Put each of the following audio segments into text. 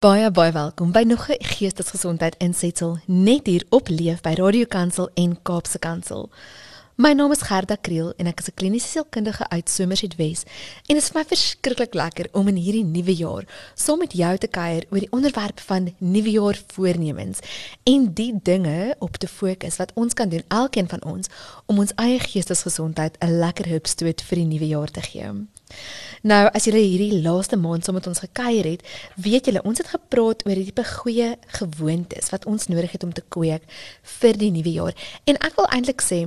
Baie baie welkom by nog 'n geestesgesondheid insetsel net hier op Leef by Radio Kansel en Kaapse Kansel. My naam is Gerda Kriel en ek is 'n kliniese sielkundige uit Somerset Wes en dit is vir my verskriklik lekker om in hierdie nuwe jaar saam met jou te kuier oor die onderwerp van nuwe jaar voornemens en die dinge op te fokus wat ons kan doen elkeen van ons om ons eie geestesgesondheid 'n lekker hupstoot vir die nuwe jaar te gee. Nou, as julle hierdie laaste maand saam met ons gekuier het, weet julle ons het gepraat oor die tipe goeie gewoontes wat ons nodig het om te kweek vir die nuwe jaar. En ek wil eintlik sê,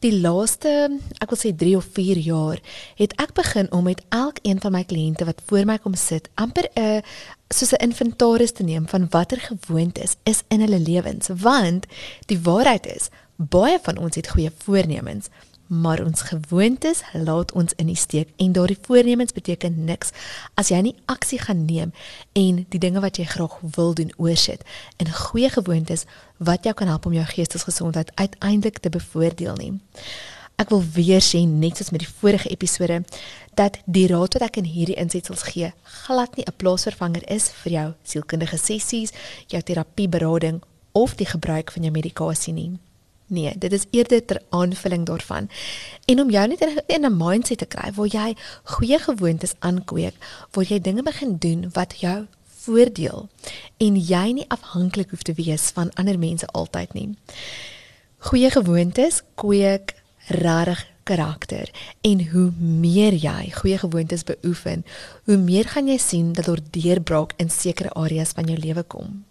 die laaste, ek wil sê 3 of 4 jaar, het ek begin om met elkeen van my kliënte wat voor my kom sit, amper 'n soos 'n inventaris te neem van watter gewoontes is in hulle lewens, want die waarheid is, baie van ons het goeie voornemens maar ons gewoontes laat ons in die steek en daardie voornemens beteken niks as jy nie aksie gaan neem en die dinge wat jy graag wil doen oorsit in goeie gewoontes wat jou kan help om jou geestesgesondheid uiteindelik te bevoordeel nie. Ek wil weer sê net soos met die vorige episode dat die raad wat ek in hierdie insetsels gee glad nie 'n plaasvervanger is vir jou sielkundige sessies, jou terapieberading of die gebruik van jou medikasie nie. Nee, dit is eerder ter aanvulling daarvan. En om jou net in 'n mindset te kry waar jy goeie gewoontes aankweek, waar jy dinge begin doen wat jou voordeel en jy nie afhanklik hoef te wees van ander mense altyd nie. Goeie gewoontes kweek regtig karakter en hoe meer jy goeie gewoontes beoefen, hoe meer gaan jy sien dat daar deurbraak in sekere areas van jou lewe kom.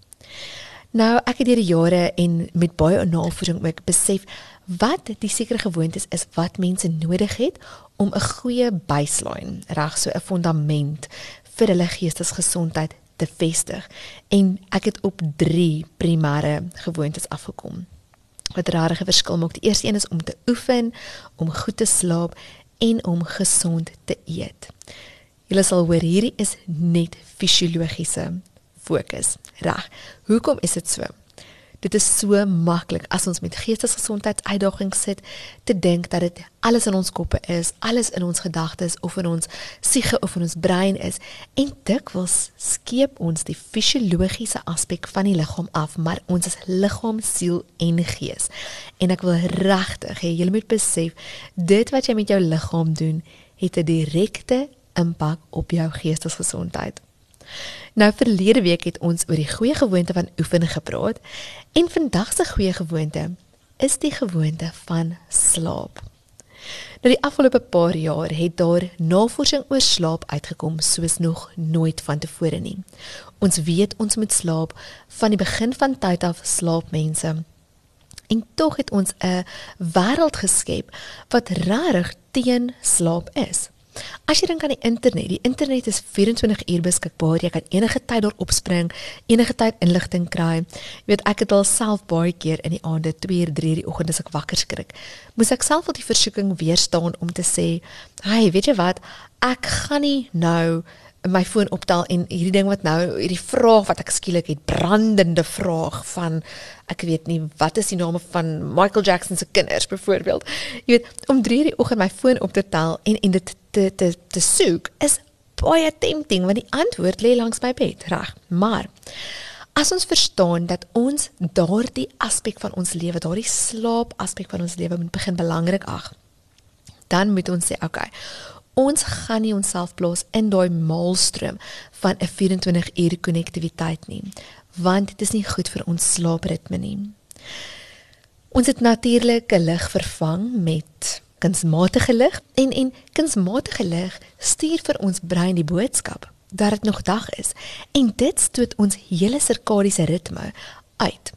Nou, ek het deur die jare en met baie navorsing ook besef wat die sekere gewoontes is wat mense nodig het om 'n goeie baseline, reg so 'n fundament vir hulle geestesgesondheid te vestig. En ek het op 3 primêre gewoontes afgekom. Wat regtig 'n verskil maak. Die eerste een is om te oefen, om goed te slaap en om gesond te eet. Julle sal hoor hierdie is net fisiologiese fokus. Reg. Hoekom is dit so? Dit is so maklik as ons met geestesgesondheidsuitdagings sit te dink dat dit alles in ons koppe is, alles in ons gedagtes of in ons siege of in ons brein is en dikwels skeep ons die fisiologiese aspek van die liggaam af, maar ons is liggaam, siel en gees. En ek wil regtig hê jy moet besef dit wat jy met jou liggaam doen, het 'n direkte impak op jou geestesgesondheid. Nou verlede week het ons oor die goeie gewoonte van oefening gepraat en vandag se goeie gewoonte is die gewoonte van slaap. Nou die afgelope paar jaar het daar navorsing oor slaap uitgekom soos nog nooit vantevore nie. Ons weet ons moet slaap van die begin van tyd af slaap mense. En tog het ons 'n wêreld geskep wat regtig teen slaap is. As jy dink aan die internet, die internet is 24 uur beskikbaar. Jy kan enige tyd daar opspring, enige tyd inligting kry. Jy weet, ek het al self baie keer in die aande 2 uur, 3 uur die oggend as ek wakker skrik, moes ek self al die versoeking weerstaan om te sê, "Hey, weet jy wat? Ek gaan nie nou my foon optel en hierdie ding wat nou hierdie vraag wat ek skielik het brandende vraag van ek weet nie wat is die name van Michael Jackson se kinders byvoorbeeld jy weet om 3 uur die oggend my foon op te tel en en dit te te te soek is baie tempting want die antwoord lê langs my bed, reg? Maar as ons verstaan dat ons daardie aspek van ons lewe, daardie slaap aspek van ons lewe moet begin belangrik ag, dan moet ons sê, okay, ons gaan nie onsself plaas in daai maalstroom van 'n 24 uur konnektiwiteit nie, want dit is nie goed vir ons slaapritme nie. Ons het natuurlike lig vervang met kunsmatige lig en en kunsmatige lig stuur vir ons brein die boodskap dat dit nog dag is en dit stoot ons hele sirkadiese ritme uit.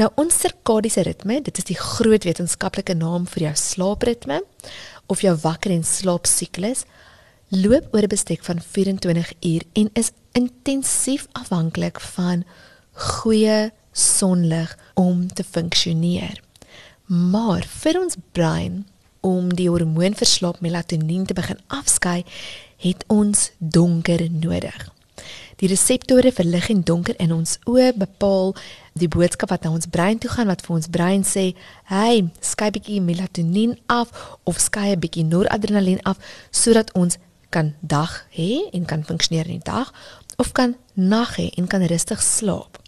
Nou ons sirkadiese ritme, dit is die groot wetenskaplike naam vir jou slaapritme of jou wakker en slaap siklus loop oor 'n bestek van 24 uur en is intensief afhanklik van goeie sonlig om te funksioneer. Maar vir ons brein om die hormoon vir slaap melatonien te begin afskei, het ons donker nodig. Die reseptore vir lig en donker in ons oë bepaal die boodskap wat na ons brein toe gaan wat vir ons brein sê, "Hey, skei bietjie melatonien af of skei 'n bietjie noradrenalien af sodat ons kan dag hê en kan funksioneer in die dag of kan nag hê en kan rustig slaap.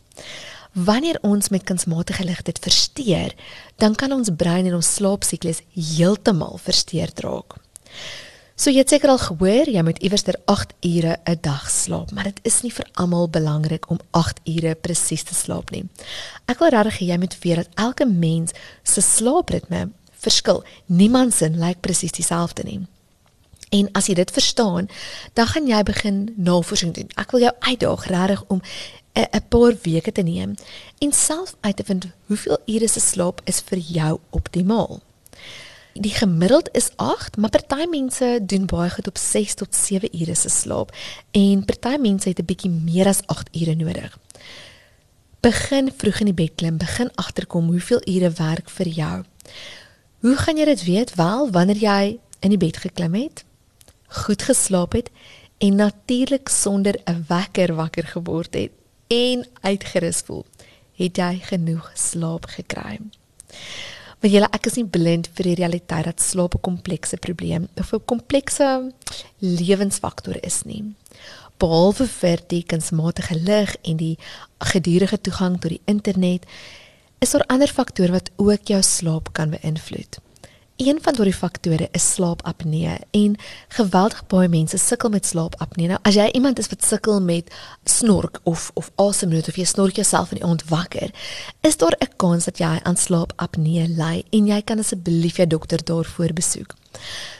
Wanneer ons met kunsmatige lig dit versteur, dan kan ons brein en ons slaapsiklus heeltemal versteur raak. So jy het seker al gehoor jy moet iewers ter 8 ure 'n dag slaap, maar dit is nie vir almal belangrik om 8 ure presies te slaap nie. Ek wil regtig hê jy moet weet dat elke mens se slaapritme verskil. Niemand se lyk presies dieselfde nie. En as jy dit verstaan, dan gaan jy begin navorsing doen. Ek wil jou uitdaag regtig om 'n paar weke te neem en self uit te vind hoeveel ure se slaap is vir jou optimaal. Die gemiddeld is 8, maar party mense doen baie goed op 6 tot 7 ure se slaap en party mense het 'n bietjie meer as 8 ure nodig. Begin vroeg in die bed klim, begin agterkom hoeveel ure werk vir jou. Hoe gaan jy dit weet? Wel, wanneer jy in die bed geklim het, goed geslaap het en natuurlik sonder 'n wekker wakker geword het en uitgerus voel, het jy genoeg slaap gekry. Want julle ek is nie blind vir die realiteit dat slaap 'n komplekse probleem of 'n komplekse lewensfaktor is nie. Behalwe vir die kunsmatige lig en die gedurende toegang tot die internet, is daar ander faktore wat ook jou slaap kan beïnvloed. Een van daardie faktore is slaapapnee en geweldig baie mense sukkel met slaapapnee. Nou as jy iemand is wat sukkel met snork of of asemnood of jy snork jouself in die aand wakker, is daar 'n kans dat jy aan slaapapnee ly en jy kan asseblief jou dokter daarvoor besoek.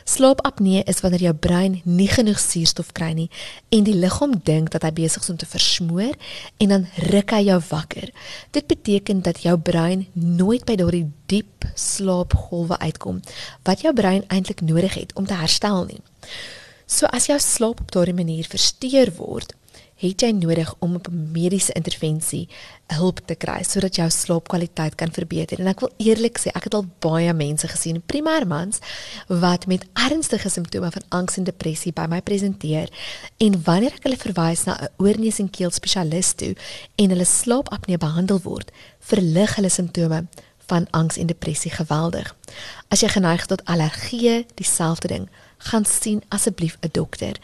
Slaapapnee is wanneer jou brein nie genoeg suurstof kry nie en die liggaam dink dat hy besig is om te versmoor en dan ruk hy jou wakker. Dit beteken dat jou brein nooit by daardie diep slaapgolwe uitkom wat jou brein eintlik nodig het om te herstel nie. So as jou slaap op daardie manier versteur word, het jy nodig om op 'n mediese intervensie hulp te kry sodat jou slaapkwaliteit kan verbeter. En ek wil eerlik sê, ek het al baie mense gesien, primêr mans wat met ernstige simptome van angs en depressie by my presenteer en wanneer ek hulle verwys na 'n oorneus en keel spesialis toe en hulle slaapapnee behandel word, verlig hulle simptome van angs en depressie geweldig. As jy geneig tot allergie, dieselfde ding gaan sien asseblief 'n dokter.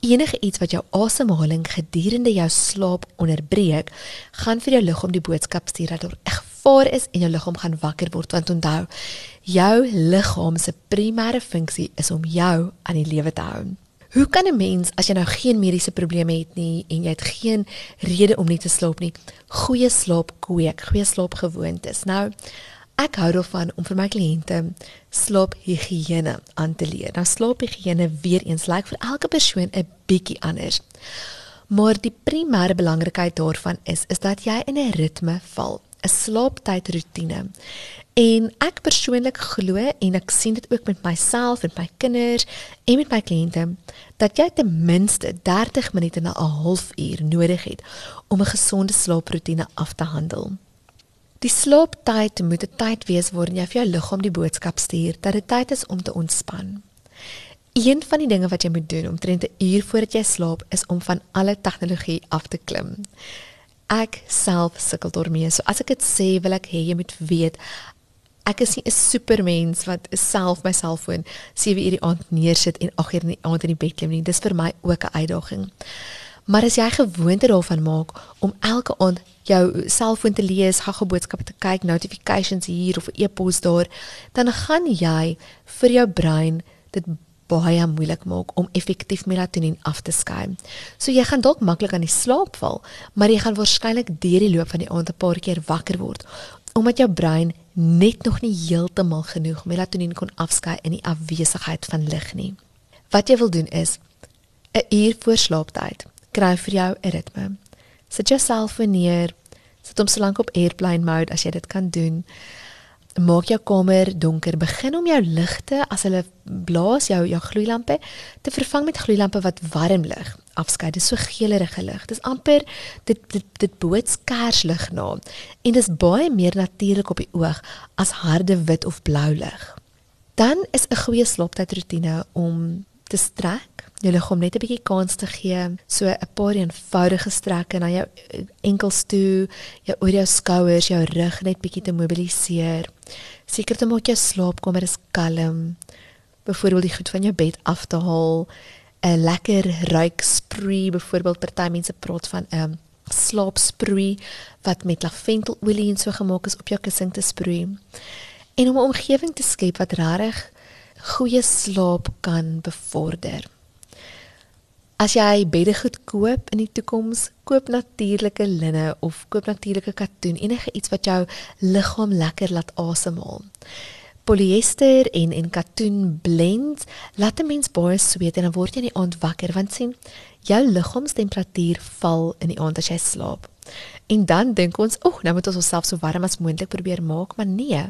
Enige iets wat jou asemhaling gedurende jou slaap onderbreek, gaan vir jou liggaam die boodskap stuur dat daar 'n gevaar is en jou liggaam gaan wakker word want onthou, jou liggaam se primêre funksie is om jou aan die lewe te hou. Hoe kan 'n mens as jy nou geen mediese probleme het nie en jy het geen rede om nie te slaap nie, goeie slaap kweek, goeie slaapgewoontes. Nou, Ek hou daarvan om vir my kliënte slaaphigiëne aan te leer. Nou slaaphigiëne weer eens lyk like vir elke persoon 'n bietjie anders. Maar die primêre belangrikheid daarvan is is dat jy in 'n ritme val, 'n slaaptydroetine. En ek persoonlik glo en ek sien dit ook met myself en my kinders en met my kliënte dat jy ten minste 30 minute na 'n halfuur nodig het om 'n gesonde slaaproetine af te handel. Die slaaptyd moet 'n tyd wees waarin jy vir jou liggaam die boodskap stuur dat dit tyd is om te ontspan. Een van die dinge wat jy moet doen omtrent 'n uur voordat jy slaap is om van alle tegnologie af te klim. Ek self sukkel daarmee. So as ek dit sê, wil ek hê jy moet weet ek is nie 'n supermens wat self my selfoon 7 uur die aand neersit en 8 uur in die aand in die bed klim nie. Dis vir my ook 'n uitdaging. Maar as jy gewoonte daarvan maak om elke aand jou selfoon te lees, gaga boodskappe te kyk, notifications hier of e-pos daar, dan gaan jy vir jou brein dit baie moeilik maak om effektief melatonien af te skei. So jy gaan dalk maklik aan die slaap val, maar jy gaan waarskynlik deur die loop van die aand 'n paar keer wakker word omdat jou brein net nog nie heeltemal genoeg melatonien kon afskei in die afwesigheid van lig nie. Wat jy wil doen is 'n uur voor slaaptyd kry vir jou 'n ritme. Sit jouself neer. Sit hom so lank op airplane mode as jy dit kan doen. Maak jou kamer donker. Begin om jou ligte as hulle blaas jou jou gloeilampe te vervang met gloeilampe wat warm lig afskei. Dit is so geelerige lig. Dis amper dit dit dit boots kerslig na. En dis baie meer natuurlik op die oog as harde wit of blou lig. Dan is 'n goeie slaaptydroetine om te strek jou liggaam net 'n bietjie kans te gee, so 'n paar eenvoudige strekke na jou enkels toe, jou oor jou skouers, jou rug net bietjie te mobiliseer. Seker te maak jou slaapkamer is kalm. Byvoorbeeld die goed van jou bed af te haal 'n lekker ruik spree, byvoorbeeld party mense praat van 'n um, slaapspree wat met laventelolie en so gemaak is op jou kussing te sproei. En om 'n omgewing te skep wat regtig goeie slaap kan bevorder. As jy beddegoed koop in die toekoms, koop natuurlike linne of koop natuurlike katoen, enige iets wat jou liggaam lekker laat asemhaal. Polyester en en katoen blend laat 'n mens baie sweet en dan word jy in die aand wakker want sien jou liggaamstemperatuur val in die aand as jy slaap. En dan dink ons, "Oeg, nou moet ons onsself so warm as moontlik probeer maak," maar nee.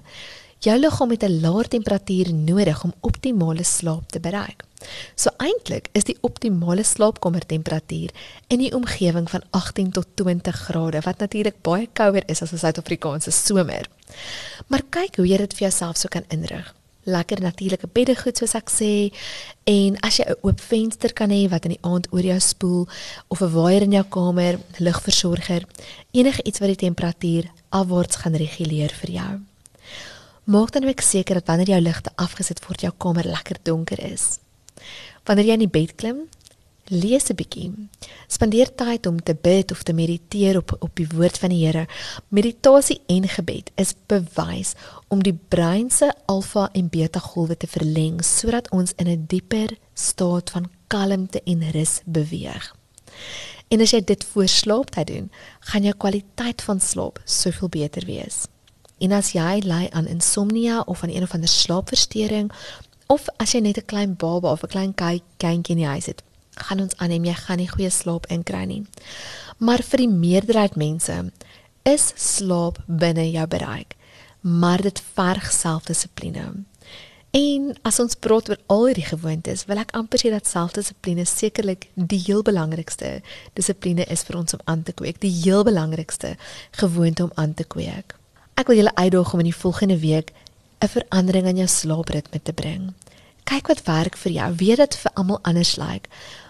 Jou liggaam het 'n laer temperatuur nodig om optimale slaap te bereik. So eintlik is die optimale slaapkamertemperatuur in die omgewing van 18 tot 20 grade wat natuurlik baie kouer is as 'n Suid-Afrikaanse somer. Maar kyk hoe jy dit vir jouself so kan inrig. Lekker natuurlike beddegoed soos ek sê en as jy 'n oop venster kan hê wat in die aand oor jou spoel of 'n waaier in jou kamer, ligversorger, enige iets wat die temperatuur afwaarts gaan reguleer vir jou. Maak dan ook seker dat wanneer jou ligte afgesit word, jou kamer lekker donker is. Wanneer jy in die bed klim, lees 'n bietjie. Spandeer tyd om te bid of te mediteer op op die woord van die Here. Meditasie en gebed is bewys om die brein se alfa en beta golwe te verleng sodat ons in 'n dieper staat van kalmte en rus beweeg. En as jy dit voor slaaptyd doen, gaan jou kwaliteit van slaap soveel beter wees. En as jy ly aan insomnia of aan een of ander slaapversteuring of as jy net 'n klein baba of 'n klein kindjie in die huis het, gaan ons aanneem jy gaan nie goeie slaap inkry nie. Maar vir die meerderheid mense is slaap binne jou bereik, maar dit verg selfdissipline. En as ons praat oor al hierdie gewoontes, wil ek amper sê dat selfdissipline sekerlik die heel belangrikste dissipline is vir ons om aan te kweek, die heel belangrikste gewoonte om aan te kweek. Ek wil julle uitdaag om in die volgende week 'n verandering aan jou slaapritme te bring. Kyk wat werk vir jou. Weet dit vir almal anders lyk, like,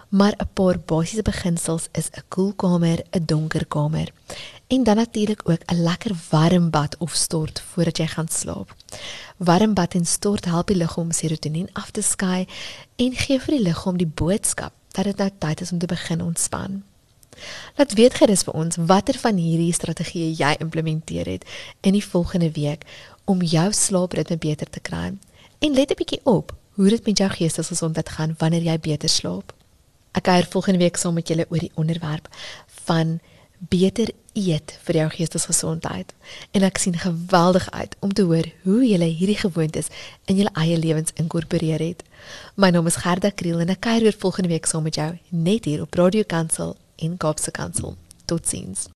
maar 'n paar basiese beginsels is 'n koel kamer, 'n donker kamer en dan natuurlik ook 'n lekker warm bad of stort voordat jy gaan slaap. Warm bad en stort help die liggaam serotonien af te skei en gee vir die liggaam die boodskap dat dit nou tyd is om te begin ontspan. Laat weet gerus vir ons watter van hierdie strategieë jy implementeer het in die volgende week om jou slaapritme beter te kry. En let 'n bietjie op hoe dit met jou geestesgesondheid gaan wanneer jy beter slaap. Ek kuier volgende week saam met julle oor die onderwerp van beter eet vir jou geestesgesondheid. En ek sien geweldig uit om te hoor hoe julle hierdie gewoontes in julle eie lewens inkorporeer het. My naam is Gerda Kriel en ek kuier weer volgende week saam met jou net hier op Radio Kansel in Kaapse Kansel. Totsiens.